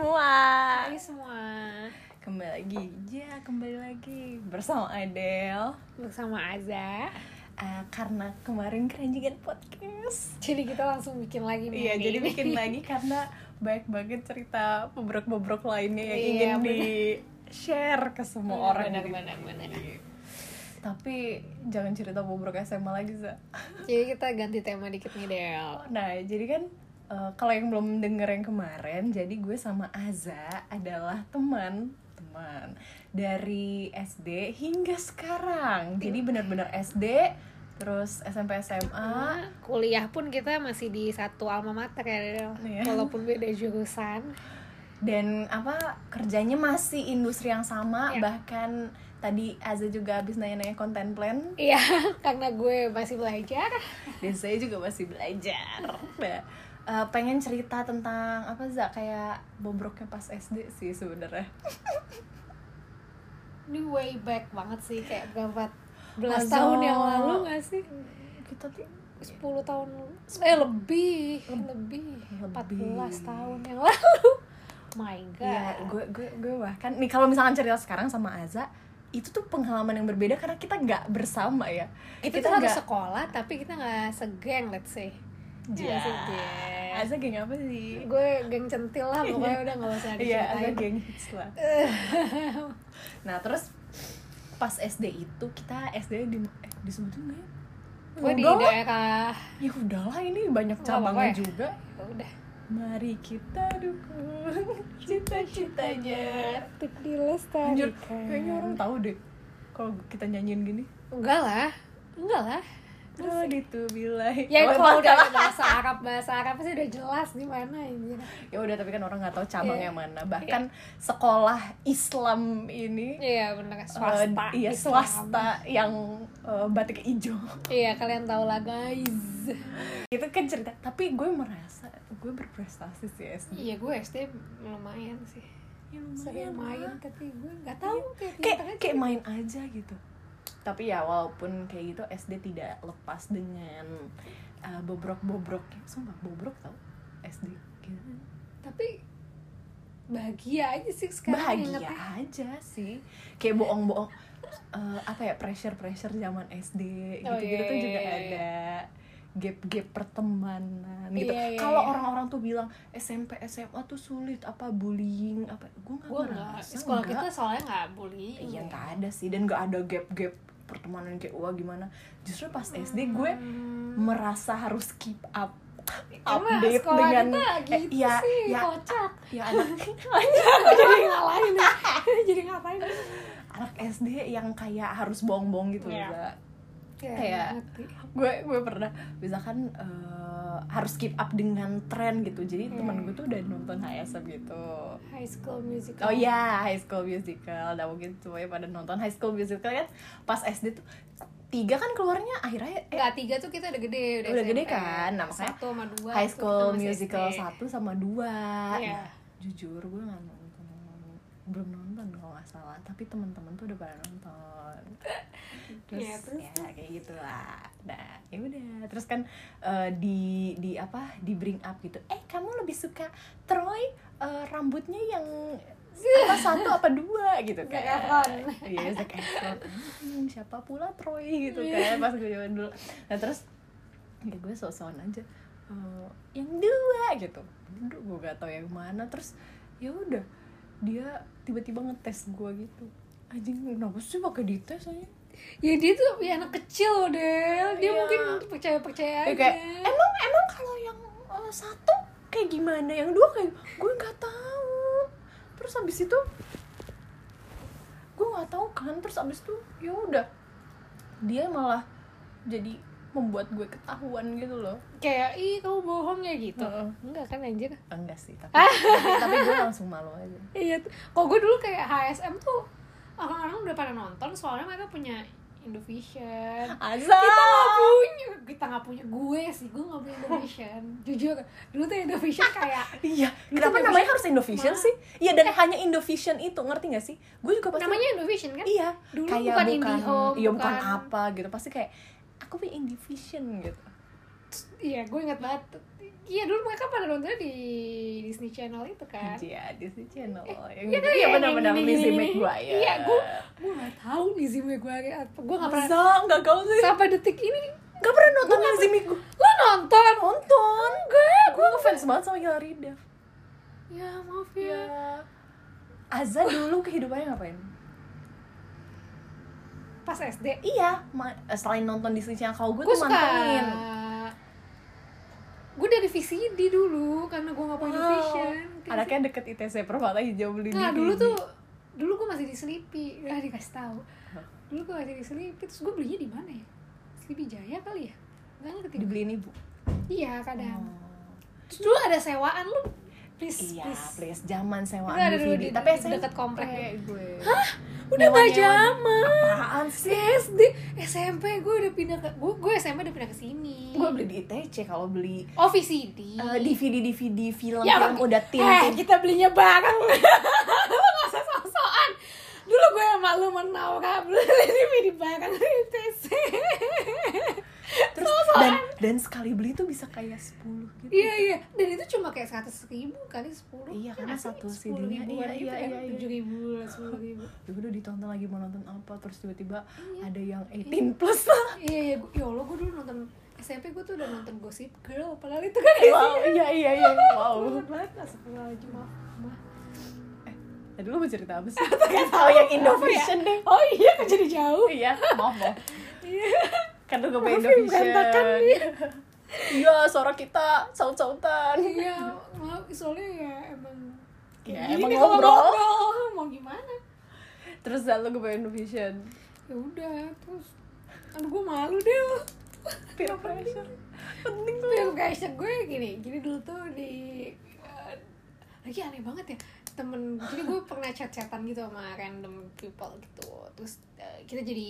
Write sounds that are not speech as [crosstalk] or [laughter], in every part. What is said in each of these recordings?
semua. Hai semua Kembali lagi, ya kembali lagi bersama Adele. Bersama Aza Eh, karena kemarin keranjingan podcast. Jadi kita langsung bikin lagi nih Iya, jadi bikin [laughs] lagi karena banyak banget cerita bobrok-bobrok lainnya yang Iya, ingin bener. di share ke semua Bener, orang. bener, gitu. bener, bener. Tapi jangan cerita bobrok SMA lagi, Za. Jadi kita ganti tema dikit nih Del Nah, jadi kan eh, kalau yang belum denger yang kemarin, jadi gue sama Aza adalah teman teman dari SD hingga sekarang. Jadi benar-benar SD, terus SMP SMA. Kuliah pun kita masih di satu alma mater ya Iya. Walaupun beda jurusan Dan apa kerjanya masih industri yang sama, Iya. bahkan tadi Aza juga habis nanya-nanya konten plan Iya, [laughs] karena gue masih belajar dan saya juga masih belajar. Nah, eh, pengen cerita tentang apa Za kayak bobroknya pas SD sih sebenarnya. Ini way back banget sih Kayak berapa belas tahun yang lalu gak sih? Kita tuh 10 tahun Eh lebih Lebih 14 Lebih. tahun yang lalu [laughs] My God Iya, gue gue gue bahkan nih kalau misalkan cerita sekarang sama Aza itu tuh pengalaman yang berbeda karena kita nggak bersama ya. itu kita nggak- sekolah tapi kita nggak segeng let's say Ya. Iya geng. Aza geng apa sih? gue geng centil lah pokoknya udah nggak usah Iya, Aza diceritain geng hits lah. [laughs] nah terus pas SD itu kita SD di eh, disebutin nggak ya? gue di daerah Ya udahlah ini banyak cabangnya ya? juga. Ya udah Mari kita dukung [laughs] cita-citanya. untuk dilestarikan kayaknya orang tahu deh kalau kita nyanyiin gini. enggak lah enggak lah Oh, itu bilai. ya Oh, kalau udah bahasa Arab bahasa Arab sih udah jelas di mana anjir ya udah tapi kan orang nggak tahu cabangnya Iya. mana. Bahkan sekolah Islam ini iya bener eh, swasta iya Islam. swasta yang eh, batik hijau. Iya kalian tahu lah guys. Itu kan cerita tapi gue merasa gue berprestasi sih SD iya gue SD lumayan sih. Ya, lumayan main tapi gue nggak tahu kayak kayak aja kayak main aja gitu tapi ya walaupun kayak gitu SD tidak lepas dengan eh, bobrok-bobroknya sumpah bobrok tau SD gitu. tapi bahagia aja sih sekarang bahagia ingetnya. aja sih kayak bohong-bohong eh, apa ya pressure pressure zaman SD Oh, gitu-gitu iya, tuh iya, juga iya, ada gap-gap pertemanan gitu Iya, iya, kalau iya. orang-orang tuh bilang SMP SMA tuh sulit apa bullying apa gue nggak ngerasa sekolah nggak. kita soalnya nggak bullying iya nggak ada sih dan nggak ada gap-gap pertemanan kayak wah gimana justru pas SD gue Hmm. merasa harus keep up update sekolah dengan kita gitu eh, ya, sih ya, kocak ya anak [laughs] jadi ngalahin ya jadi ngapain anak SD yang kayak harus bohong-bohong gitu Iya. Za. Ya, Kayak- gue gue pernah misalkan eh, harus keep up dengan tren gitu. Jadi Hmm. temen gue tuh udah nonton HSM gitu. High School Musical. Oh iya High School Musical. Udah mungkin semuanya pada nonton High School Musical kan? Pas SD tuh tiga kan keluarnya akhirnya eh, Nggak, tiga tuh kita udah gede udah, Udah gede kan, nah, makanya satu sama dua High School Musical SD. satu sama dua. Iya. Nah, jujur gue nggak nonton belum nonton kalau nggak salah. Tapi teman-teman tuh udah pada nonton [laughs] terus, Iya, terus? ya kayak gitulah nah ya udah. Terus kan eh, di di apa di bring up gitu eh kamu lebih suka Troy eh, rambutnya yang apa [laughs] satu apa dua? Gitu kan. Iya Zac Efron Hmm, siapa pula Troy? Gitu kan pas gue zaman dulu. Nah terus ya gue sosokan aja "Eh, yang dua gitu. Aduh, gue gak tau yang mana. Terus ya udah dia tiba-tiba ngetes gue gitu. Anjing kenapa sih pakai dites aja ya dia tuh ya anak kecil Del. Dia Iya. mungkin percaya percaya Ya aja. kayak emang emang kalau yang eh, satu kayak gimana? Yang dua kayak gue nggak tahu. Terus habis itu gue nggak tahu kan. Terus habis itu ya udah. Dia malah jadi membuat gue ketahuan gitu loh. Kayak ih kamu bohong ya gitu. Heeh. enggak kan anjir? Enggak sih tapi [laughs] tapi, tapi gue langsung malu aja. Iya tuh. Kok gue dulu kayak HSM tuh orang-orang udah pada nonton soalnya mereka punya Indovision Asa kita nggak punya kita nggak punya gue sih gue nggak punya Indovision [laughs] jujur dulu tuh Indovision kayak [laughs] Iya, kenapa Indovision namanya harus Indovision Ma- sih? Iya, dan hanya Indovision itu, ngerti gak sih? Gue juga pasti namanya Indovision kan? Iya, Dulu kayak bukan bukan, IndiHome, iya bukan bukan- apa gitu, pasti kayak aku punya Indovision gitu. iya gue inget banget iya dulu mereka pada nontonnya di Disney Channel itu kan Iya, Disney Channel yang Iya kan, Iya yang benar-benar gini, Lizzie gini, gini. McGuire. Iya, gua- gue gak tahu Lizzie McGuire apa gue gak pernah Masa enggak kau sih? sampai detik ini Enggak pernah nonton Lizzie McGuire. lo nonton Nonton. Enggak, gue ngefans banget sama Hilary Duff. ya maaf ya Ya. Azza dulu kehidupannya ngapain? pas SD Iya, selain nonton Disney Channel kau gue gue tuh mantengin. Gue dari VCD dulu karena gue gak punya Wow. vision Anaknya deket ITC Permata hijau beli Nah dulu tuh dulu gue masih di Sleepy, udah dikasih tahu. Dulu gue masih di Sleepy, terus gue belinya di mana ya? Sleepy Jaya kali ya? Enggak ngerti. dibeliin ibu. Iya kadang. Oh. Terus dulu ada sewaan lu, please, Iya, please. please. Zaman sewaan dulu DVD. di- Tapi di SMP dekat komplek. gue. Udah gak zaman. Apaan sih? SD, SMP gue udah pindah ke gue gue SMP udah pindah ke sini. Gue beli di ITC kalau beli Oh VCD. eh, DVD DVD film Ya, film Bang. udah tin Eh, kita belinya bareng. [laughs] Lu gak usah sok-sokan. Dulu gue sama lu menawar beli [laughs] DVD bareng di TC. Terus dan dan sekali beli tuh bisa kayak 10 gitu. Iya iya, dan itu cuma kayak seratus ribu kali sepuluh. Iya, karena satu CD-nya, iya, gitu iya, kan, iya, iya. tujuh ribu sepuluh ribu. [laughs] Ya udah ditonton lagi mau nonton apa terus tiba-tiba Iya. ada yang 18 plus lah. Iya iya, gua- ya Allah gue dulu nonton SMP gue tuh udah nonton Gossip Girl, padahal itu kan Wow, iya iya iya. [laughs] Wow. Banget astagfirullahaladzim, maaf, maaf. Tadi lu mau cerita apa sih? [laughs] Oh yang Indovision deh. Oh iya, kok jadi jauh. Iya, maaf maaf. Iya. Kan lu gak Maaf ya, Indovision. [laughs] Iya, suara kita saut-sautan. Iya, maaf, soalnya ya emang Ya, emang gini kalau ngobrol. ngobrol. Mau gimana? Terus lu gak Indovision. Ya udah, terus aduh gue malu deh Peer pressure. Penting tuh. Film pressure gue gini, jadi dulu tuh di eh, lagi aneh banget ya temen jadi gue pernah chat-chatan gitu sama random people gitu. Terus eh, kita jadi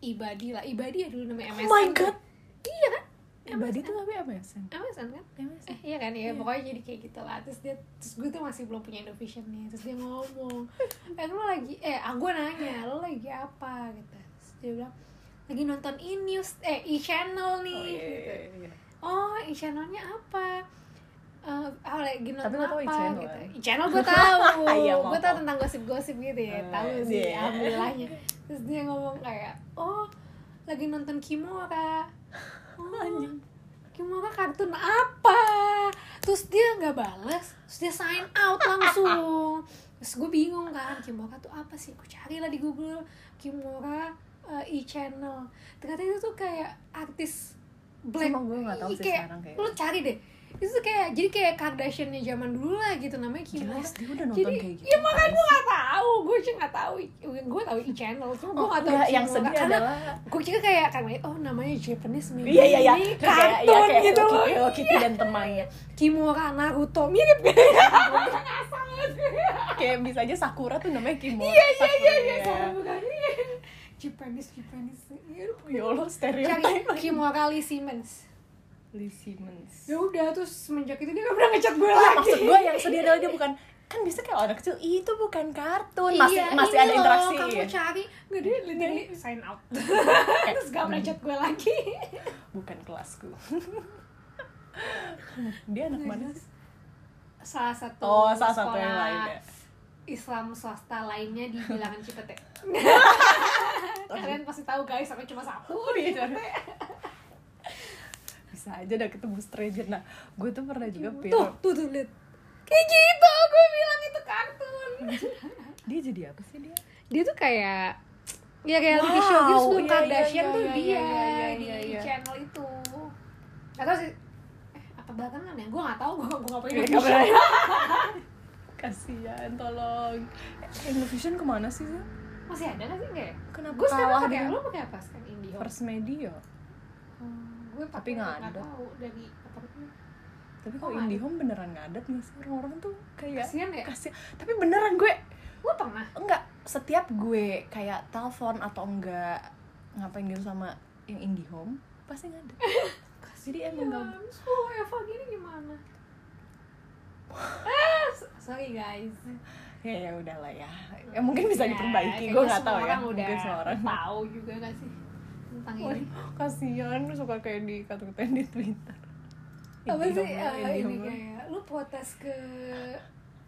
ibadi lah. Ibadi ya dulu namanya MSN Oh my tuh. God. iya kan? Ibadi tuh tapi MSN. MSN kan? MSN. eh iya kan? Ya pokoknya jadi kayak gitu lah. Terus dia terus gue tuh masih belum punya Indovision nih terus dia ngomong eh lu lagi eh ah, gue nanya lu lagi apa? Gitu. Terus dia bilang lagi nonton e news eh e channel Oh, nih iya, gitu. iya, iya. oh e channelnya apa Eh, ah lagi nonton Tapi tau apa e-channel, gitu. kan? channel gue tahu. [laughs] Iya, gue tahu maaf. tentang gosip-gosip gitu ya. Eh, tahu sih iya. alhamdulillahnya. [laughs] Terus dia ngomong kayak oh lagi nonton Kimura oh [laughs] Kimura kartun apa? Terus dia nggak balas. Terus dia sign out langsung. Terus gue bingung kan Kimura tuh apa sih? Gue cari lah di Google Kimura eh, e-channel ternyata itu tuh kayak artis black. Gue nggak tahu Ih, sih kayak, sekarang kayak lu cari deh itu kayak jadi kayak Kardashian-nya zaman dulu lah gitu namanya Kimura Gila, dia udah nonton jadi kayak gitu. ya makanya gue gak tahu gue cuma gak tahu gue tahu e-channel cuma gue Oh, gak tahu enggak, yang sedih Karena adalah gue kira kayak kan oh namanya Japanese movie Iya iya iya. Terus kayak kartun ya, kayak gitu Hello loh Kitty, Hello Kitty dan temannya. Kimura Naruto mirip [laughs] ya Kayak bisa aja Sakura tuh namanya Kimura. iya iya iya iya Iya. [laughs] Japanese Japanese Iya, Ya Allah, cari stereotype. Kimura Lee Simmons Lee Simmons. ya udah terus semenjak itu dia gak pernah ngechat gue Nah, lagi. maksud gue yang sedih adalah dia bukan kan bisa kayak anak kecil itu bukan kartun. Masih Iya, masih ada loh, interaksi. kamu ya. cari? Nggak dia literally sign out. [laughs] Terus gak pernah chat gue lagi. Bukan kelasku. [laughs] Dia anak mana salah satu oh salah satu yang lain ya. Islam swasta lainnya di bilangan Cipete. [laughs] Kalian pasti tahu guys aku cuma satu di iya, Cipete bisa aja udah ketemu stranger. Nah gue tuh pernah juga tuh film tuh tuh liat. Kayak gitu gue bilang itu kartun. Dia jadi apa sih dia? Dia tuh kayak ya kayak Wow, show gitu sebelum iya, iya, Kardashian iya, tuh iya, dia iya, iya, di iya, iya. channel itu. Atau sih. Eh apa belakangan ya? Gue nggak tahu gue gue Iya, Indonesia. kabar- kasihan tolong. Indovision ke mana sih sih masih ada nggak sih ya Kenapa gue sekarang pakai lo pakai apa? Sekarang Indihome First Media. Hmm, gue Tapi nggak nggak ada. tahu dari apa tapi Oh, kalau nggak ada. IndiHome beneran ngadat nggak sih? Orang-orang tuh kayak kasian ya? kasihan. Tapi beneran gue gue pernah? Enggak setiap gue kayak telepon atau enggak ngapain gitu sama yang IndiHome pasti nggak ada. Jadi emang gak Kasian, so Eva gini gimana? [laughs] Ah s- sorry guys. Ya ya udahlah ya. Ya mungkin bisa Ya, diperbaiki. Gue nggak tahu ya. orang mungkin udah semua orang. tahu juga gak sih tentang ini. kasihan suka kayak di katain di Twitter. Apa sih Indihome, eh, ini kayak lu protes ke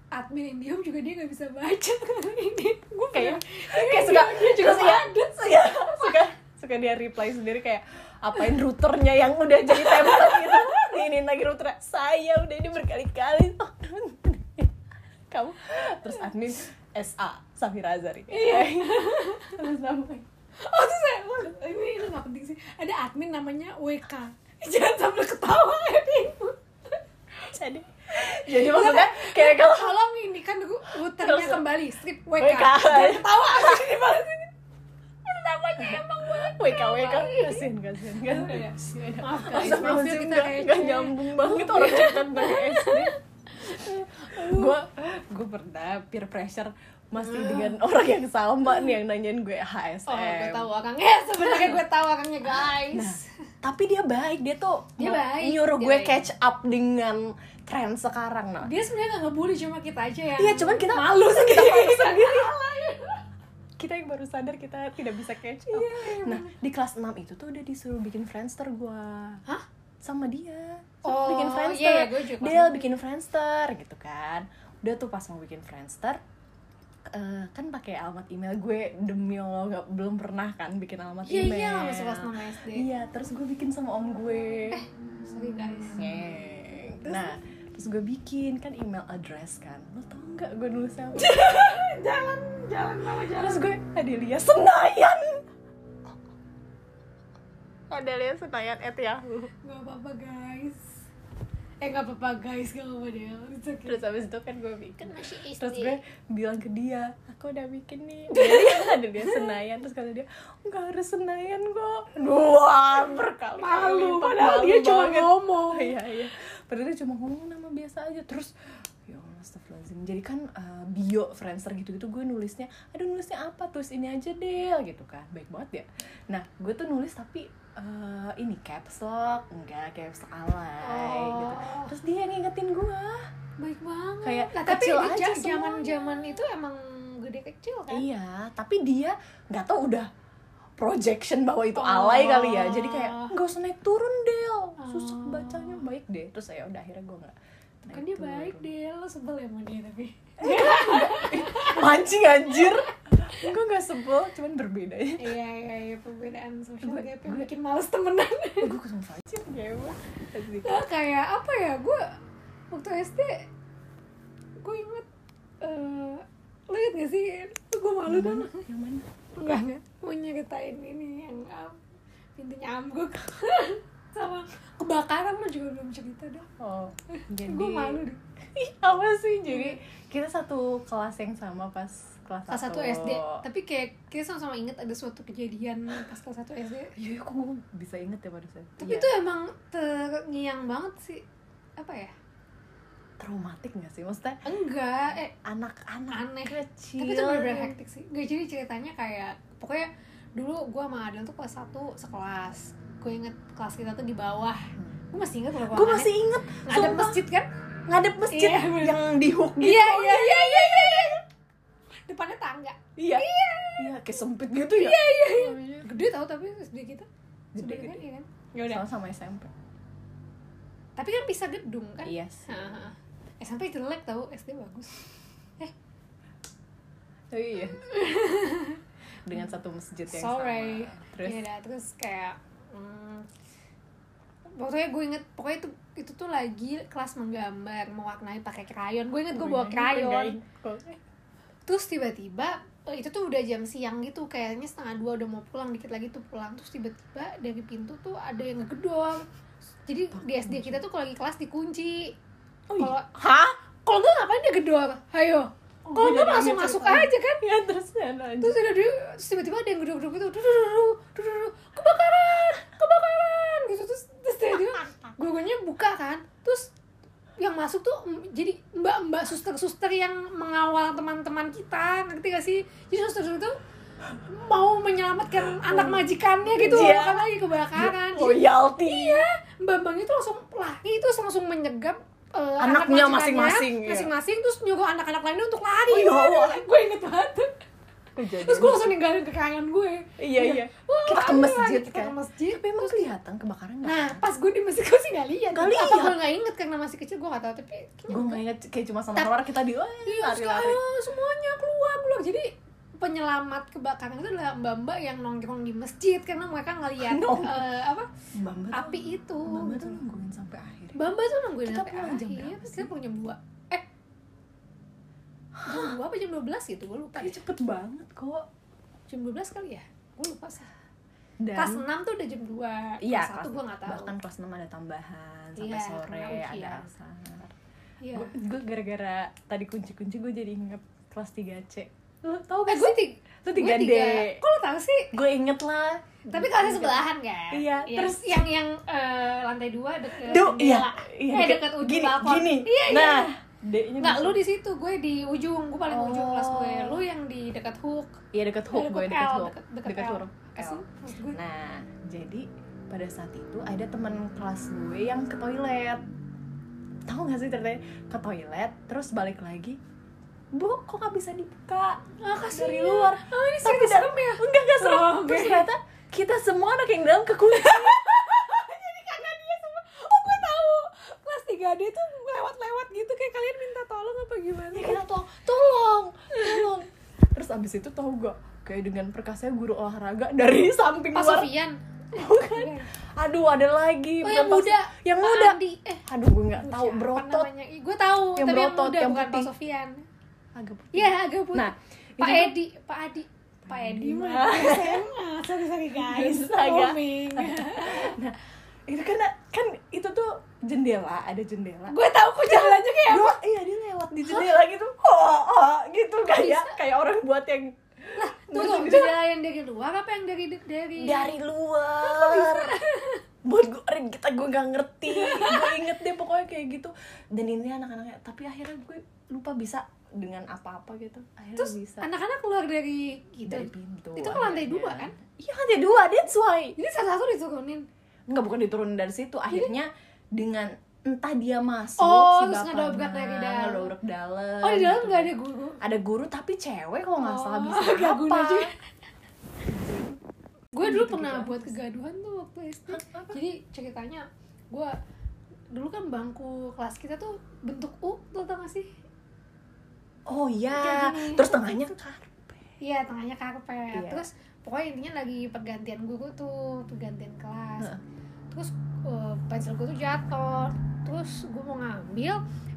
admin Indihome juga dia nggak bisa baca. [laughs] Ini gue kayak kayak suka dia juga suka, suka, suka suka dia reply sendiri kayak apain routernya yang udah jadi template gitu? Ini lagi router saya udah ini berkali-kali. Kamu terus admin SA Safira Azari terus namanya oh tuh saya oh, ini ini nggak penting sih ada admin namanya WK [laughs] jangan sambil ketawa ini jadi jadi maksudnya kayak kalau tolong ini kan routernya Terus- kembali strip WK, WK. jangan ketawa [laughs] ini namanya emang WK WK kasihan kasihan kan ya. Maaf, guys. Maaf ya, kita nggak- kayak nyambung banget orang cetan dari SD gue gue pernah peer pressure masih dengan [laughs] orang yang sama nih yang nanyain gue HSM oh gue tahu orangnya [laughs] sebenarnya gue tahu orangnya guys. Nah, tapi dia baik. Dia tuh Dia baik, nyuruh dia gue baik. catch up dengan tren sekarang nah. Dia sebenarnya nggak ngebully cuma kita aja ya Iya, cuman kita malu. [laughs] kita sendiri malu sendiri. kita yang baru sadar kita tidak bisa catch up. Iya, nah di kelas 6 itu tuh udah disuruh bikin Friendster gue Hah? sama dia. Oh, bikin Friendster. iya, iya, gue juga dia bikin Friendster gitu kan. Udah tuh pas mau bikin Friendster eh, kan pakai alamat email gue demi Allah nggak belum pernah kan bikin alamat Iya, email. iya, masuk kelas enam SD. iya terus gue bikin sama om gue. Sorry guys. Nah terus gue bikin kan email address kan. Lo tau nggak gue nulisnya apa? [laughs] Jalan jalan nama jalan. Terus gue Adelia Senayan. Adelia Senayan at Yahoo. Nggak apa-apa guys eh nggak apa-apa guys nggak apa-apa deh okay. terus abis itu kan gue bikin. Masih terus gue bilang ke dia aku udah bikin nih. [laughs] Dia ada dia Senayan terus kata dia nggak harus Senayan kok. Dua berkali Malu, padahal dia cuma ngomong. iya iya. Padahal dia cuma ngomong nama biasa aja. Terus ya Allah astagfirullahaladzim. Jadi kan uh, bio Friendster gitu-gitu gue nulisnya aduh nulisnya apa? Terus ini aja deh gitu kan. Baik banget ya nah gue tuh nulis tapi uh, ini caps lock enggak caps lock alay Oh. gitu terus dia yang ngingetin gue baik banget Kayak nah, tapi kecil di aja ja- zaman zaman itu emang gede kecil kan Iya, tapi dia nggak tahu udah projection bahwa itu Oh. alay kali ya. Jadi kayak nggak usah naik turun Del, susah Oh. bacanya baik deh. Terus ya udah akhirnya gue nggak. Kan dia baik deh lo sebel ya sama dia tapi [laughs] Mancing anjir. Gue nggak sebel, cuman berbeda ya. iya iya iya perbedaan sosial Gue- gap yang gue- bikin males temenan gue ketemu Fajir gimana? Nah, kayak apa ya gue waktu SD gue inget eh lo inget gak sih gue malu Yang kan mana? Yang mana? enggak enggak mau nyeritain ini yang um, pintunya ambruk [laughs] sama kebakaran lo juga belum cerita dong Oh, [laughs] jadi gue malu deh. [laughs] Ih, apa sih? Jadi kita satu kelas yang sama pas kelas kelas 1 satu. SD tapi kayak kita sama-sama inget ada suatu kejadian pas kelas 1 SD [laughs] Iya, kok gue bisa inget ya pada saat tapi itu emang terngiang banget sih. Apa ya? Traumatik gak sih? Maksudnya enggak eh anak-anak Aneh. kecil tapi itu bener-bener hektik sih. Gak jadi ceritanya kayak pokoknya dulu gue sama Adel tuh kelas 1 sekelas gue inget kelas kita tuh di bawah. Gue masih inget gue masih inget ada masjid kan? Ngadep masjid Iya, bener. yang di hook gitu. Iya iya iya iya iya iya depannya tangga. Iya. Iya. Kayak sempit gitu ya. Iya iya iya. Gede tau tapi SD kita Gede, Sebenarnya kan gede. iya kan? Ya udah. Sama sama SMP tapi kan pisah gedung kan? Iya sih. Haha. SMP jelek tau SD bagus. Eh. Oh, iya. Dengan satu masjid yang sorry. sama. Terus? Ya udah terus kayak hmm, pokoknya gue inget pokoknya itu itu tuh lagi kelas menggambar mewarnai pakai krayon. Gue inget gue bawa krayon. terus tiba-tiba eh, itu tuh udah jam siang gitu kayaknya setengah dua udah mau pulang dikit lagi tuh pulang. Terus tiba-tiba dari pintu tuh ada yang ngegedor. Jadi di SD kita tuh kalau lagi kelas dikunci. Oh, iya. kalau hah? kalau nggak ngapain dia gedor? Ayo. Oh, kalau gue langsung masuk aja kan? Ya terus ya terus terus tiba-tiba ada yang gedor-gedor gitu kebakaran kebakaran gitu terus terus gue buka kan terus yang masuk tuh jadi mbak-mbak suster-suster yang mengawal teman-teman kita ngerti gak sih jadi suster-suster tuh mau menyelamatkan anak majikannya gitu Iya. kan lagi kebakaran loyalty iya mbak-mbaknya tuh langsung lari terus langsung menyegap anak Anaknya majikannya masing-masing, iya. masing-masing terus nyuruh anak-anak lainnya untuk lari Oh, ya Allah. [laughs] gue inget banget Kejadian. terus gue langsung ninggalin kekayangan gue iya iya Wah, kita ke masjid kita kan ke masjid tapi emang kelihatan kebakaran nggak nah pas gue di masjid gue sih gak lihat Nggak apa lihat. gue gak inget karena masih kecil gue gak tahu tapi kayaknya gue nggak inget kayak cuma sama-sama kita di Iya, lari-lari ayo semuanya keluar keluar. Jadi penyelamat kebakaran itu adalah mbak-mbak yang nongkrong di masjid karena mereka ngeliat Nong- eh, apa mbak mbak api itu. mbak mbak tuh nungguin sampai akhir Mbak-mbak tuh nungguin Kita sampai pulang jam akhir. berapa Kita sih? pulang jam 2 Eh Jam 2 apa jam 12 gitu, gue lupa Tapi deh cepet banget kok Jam 12 kali ya? Gue lupa sih dan Kelas 6 tuh udah jam 2 iya Kelas 1 gue gak tahu bahkan kelas 6 ada tambahan sampai Iya, sore ada asar Iya gue gara-gara tadi kunci-kunci gue jadi inget kelas 3 C lo tau Eh gak gue sih tiga Lu gue 3D. Kok lo tau sih? gue inget lah Tapi kelasnya sebelahan kan? Iya, Yang- terus yang yang eh, lantai dua deket Duh, iya, jendela. iya, eh deket- deket ujung gini, balkon. gini. Iya, iya. D-nya Nggak, lu di situ, gue di ujung, gue paling ujung Oh. kelas gue. Lu yang di dekat hook. Iya deket hook, Deket gue deket L, hook, L. huruf. Nah, jadi pada saat itu ada teman kelas gue yang ke toilet. Tahu gak sih ceritanya? Ke toilet, terus balik lagi. Bu, kok nggak bisa dibuka Ah, dari luar? Oh, ini Tapi serem ya? Enggak, enggak serem. Oh, Terus oke. ternyata kita semua anak yang dalam kekunci. Jadi karena dia semua, oh gue tahu. Kelas 3D tuh lewat-lewat gitu, kayak kalian minta tolong apa gimana? ya kita tolong, tolong, tolong. Terus abis itu tahu gak? Kayak dengan perkasanya guru olahraga dari [laughs] samping Pak luar. Sofian. Bukan. Aduh, ada lagi. Oh, yang Pak- muda. Yang Pak muda. Andi. Eh, Aduh, gue nggak tahu berotot. Ih, Gue tahu, Yang tapi yang muda yang bukan Pak putih. Sofian. Agak putih. Iya, agak putih. Nah, Pak tuh- Edi, Pak Adi. Pak Edi mah. SMA. [laughs] Sorry, sorry guys. Roaming. [laughs] Nah, itu kan kan itu tuh jendela, ada jendela. gue tahu kok jalannya kayak apa. Dia, iya dia lewat di jendela gitu, oh, oh gitu kayak kayak orang buat yang [laughs] Tunggu, jendela yang dari luar apa yang dari dari dari luar. [laughs] Buat gue kita gue gak ngerti, gue inget deh pokoknya kayak gitu. Dan ini anak-anaknya, tapi akhirnya gue lupa bisa dengan apa-apa gitu. Akhirnya Terus bisa anak-anak keluar dari gitu. dari pintu. Itu kan lantai dua, kan? Iya lantai dua, that's why. Jadi satu-satu diturunin. Enggak bukan diturunin dari situ, akhirnya dengan entah dia masuk Oh, si terus bapaknya, ngedobrak dari dalam. dalam Oh, di dalam gitu. nggak ada guru. ada guru tapi cewek kalau nggak salah Oh, bisa [laughs] nggak guna apa juga. Gue dulu Gitu-gitu pernah aja buat kegaduhan tuh waktu SD. Jadi ceritanya gue dulu kan bangku kelas kita tuh bentuk U, tuh tau gak sih? oh iya gini. terus tengahnya karpet Iya, tengahnya karpet. Iya. Terus pokoknya intinya lagi pergantian guru tuh, pergantian kelas. Terus uh, pensil gue tuh jatuh. Terus gue mau ngambil,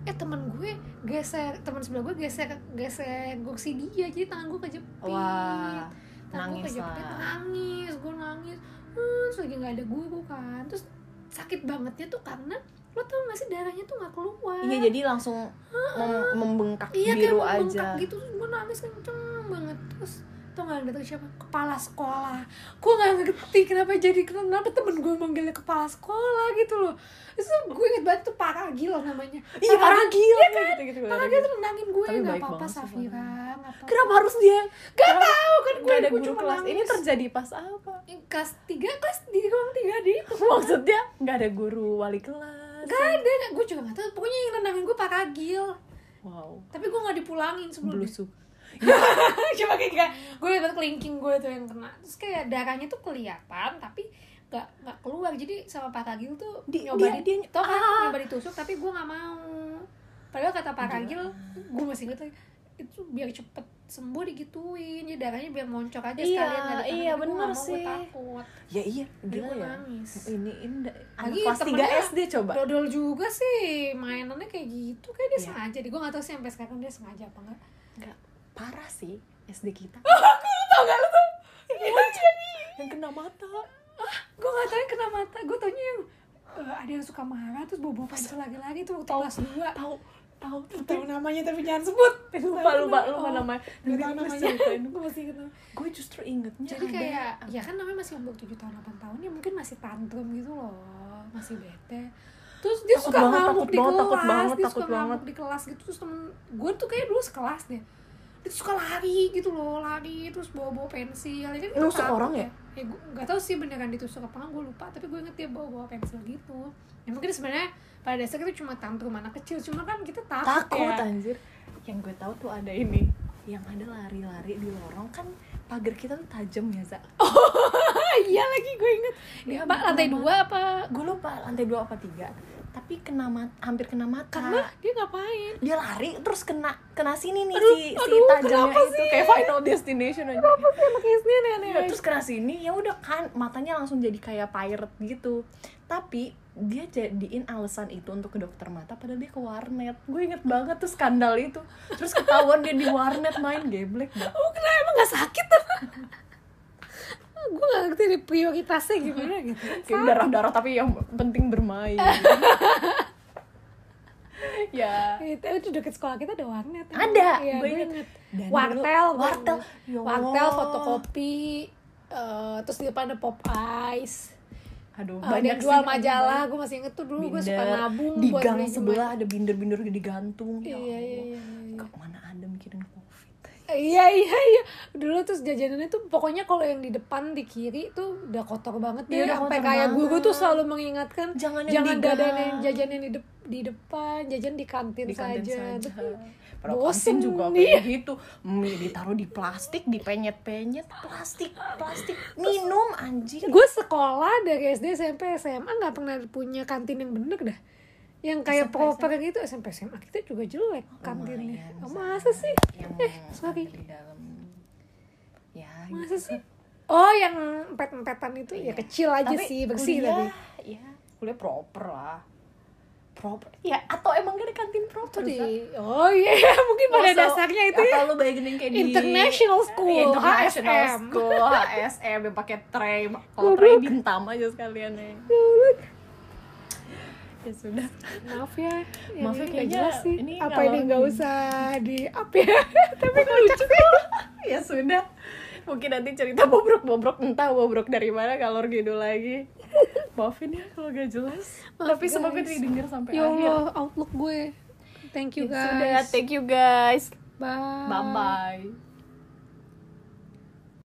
eh temen gue geser, teman sebelah gue geser geser kursi dia, jadi tangan gue kejepit. wah tangan gue kejepit, lah. nangis, gue nangis. Hmm, terus lagi nggak ada guru kan. Terus sakit bangetnya tuh karena lo tau gak sih darahnya tuh nggak keluar. iya jadi langsung mem- membengkak Iya kayak biru mau aja bengkak gitu terus gue nangis kenceng banget terus tau gak yang datang siapa kepala sekolah. Gue gak ngerti kenapa jadi kenapa temen gue manggilnya kepala sekolah gitu loh. Terus gue inget banget tuh Pak Agil namanya. Iya parah gila gitu gitu Pak Agil tuh nendangin gue Tapi gak baik apa-apa Safira kenapa harus dia? Gak tau kan gue ada gue guru kelas. ini terjadi pas apa? Kelas 3 kelas 3 kelas 3 di itu. [laughs] Maksudnya nggak ada guru wali kelas? Gak ada gue juga gak tau pokoknya yang nendangin gue Pak Agil wow. Tapi gue gak dipulangin sebelumnya [laughs] coba kayak kayak gue liat kelingking gue tuh yang kena. Terus kayak darahnya tuh kelihatan tapi nggak nggak keluar. Jadi sama Pak Kagil tuh Di- nyoba dia- di dia- tau kan? Ah. nyoba ditusuk tapi gue nggak mau. Padahal kata Pak Kagil gue masih inget itu biar cepet sembuh digituin jadi darahnya biar moncok aja Iya, sekalian ada iya, gua bener gua sih. takut. Ya iya gila ya? nangis. Ini ini Lagi kelas 3 temennya SD coba. dodol juga sih mainannya kayak gitu kayak dia Iya. sengaja deh. Gue nggak tahu sih sampai sekarang dia sengaja apa enggak nggak parah sih SD kita. [laughs] Tau gak lu tuh yang kena mata. Gue gak tau yang kena mata. Gue taunya yang eh, ada yang suka marah terus bawa bawa pensil lagi-lagi tuh waktu kelas dua. tahu tahu tahu namanya tapi jangan sebut. Lupa lupa lupa namanya. Nanti tau namanya. gue masih inget gue justru ingetnya jadi kayak ya kan namanya masih umur 7 tahun 8 tahun ya mungkin masih tantrum gitu loh. Masih bete. Terus dia Takut suka banget, ngamuk takut di banget, kelas takut banget, dia takut suka banget. ngamuk di kelas gitu. Terus temen gue tuh kayak dulu sekelas deh dia suka lari gitu loh lari terus bawa bawa pensil. Ya kan Nusuk orang ya? ya? Gue nggak tahu sih beneran ditusuk apa gue lupa. Tapi gue inget dia bawa bawa pensil gitu. Ya mungkin sebenarnya pada dasarnya itu cuma tantrum anak kecil. Cuma kan kita takut, takut ya anjir. Yang gue tahu tuh ada ini. Yang ada lari-lari di lorong. Kan pagar kita tuh tajam ya za? Ah, [laughs] iya lagi gue inget. Dia Pak lantai dua apa? Gue lupa lantai dua apa tiga tapi kena mat- hampir kena mata. Karena dia ngapain? Dia lari terus kena kena sini nih Aduh, si si aduh, tajamnya kenapa itu kayak final destination aja. Apa sih anak SD aneh-aneh? Ya, terus kena sini ya udah kan matanya langsung jadi kayak pirate gitu. Tapi dia jadiin alasan itu untuk ke dokter mata padahal dia ke warnet. Gue inget banget tuh skandal itu. Terus ketahuan dia di warnet main geblek dah oh kenapa? Emang gak sakit [laughs] gue gak ngerti deh prioritasnya gimana gitu. Kayak darah darah tapi yang penting bermain. [laughs] Ya. Itu itu deket sekolah kita ada warnet. Ada, ya, gue inget. wartel wartel. Wartel fotokopi eh, terus di depan ada pop ice. Aduh Eh, banyak jual sih, majalah gue masih inget tuh dulu gue suka nabung di gang sebelah ada binder-binder digantung iya Ya iya iya, iya. Kok mana ada mikirin Iya iya iya dulu terus jajanannya tuh pokoknya kalau yang di depan di kiri tuh udah kotor banget Iya, deh udah sampai kayak guru tuh selalu mengingatkan Jangan yang jangan jajan yang jajan yang di, dep- di depan jajan di kantin, di kantin saja, saja. Padahal bosen, kantin juga iya. kayak gitu. Mie ditaruh di plastik, dipenyet-penyet, plastik, plastik. Minum anjir. gue sekolah dari SD SMP SMA nggak pernah punya kantin yang bener dah yang kayak SMP, proper gitu SMP SMA kita juga jelek kantinnya. Lumayan, oh, masa sih? Yang eh sorry di dalam ya masa gitu. sih oh yang empet-empetan itu ya Iya. kecil aja Tapi sih bersih kuliah, tapi. ya kuliah proper lah. Proper. Ya atau emang gak ada kantin proper di oh iya [laughs] mungkin pada Masa- dasarnya itu ya. lu bayangin kayak di International School, International HSM. School HSM yang pakai tray [laughs] kalau tray bintam aja sekalian ya ya sudah. Maaf ya. Maaf ya, jelas sih. ini apa ini nggak usah di up ya? [laughs] Tapi lucu [laughs] ya? Sudah. Mungkin nanti cerita bobrok-bobrok entah bobrok dari mana kalau gitu lagi. [laughs] Maafin ya kalau gak jelas. Maaf, tapi semoga guys. didengar sampai ya akhir. Allah outlook gue. Thank you Ya sudah. guys. Thank you guys. Bye. Bye bye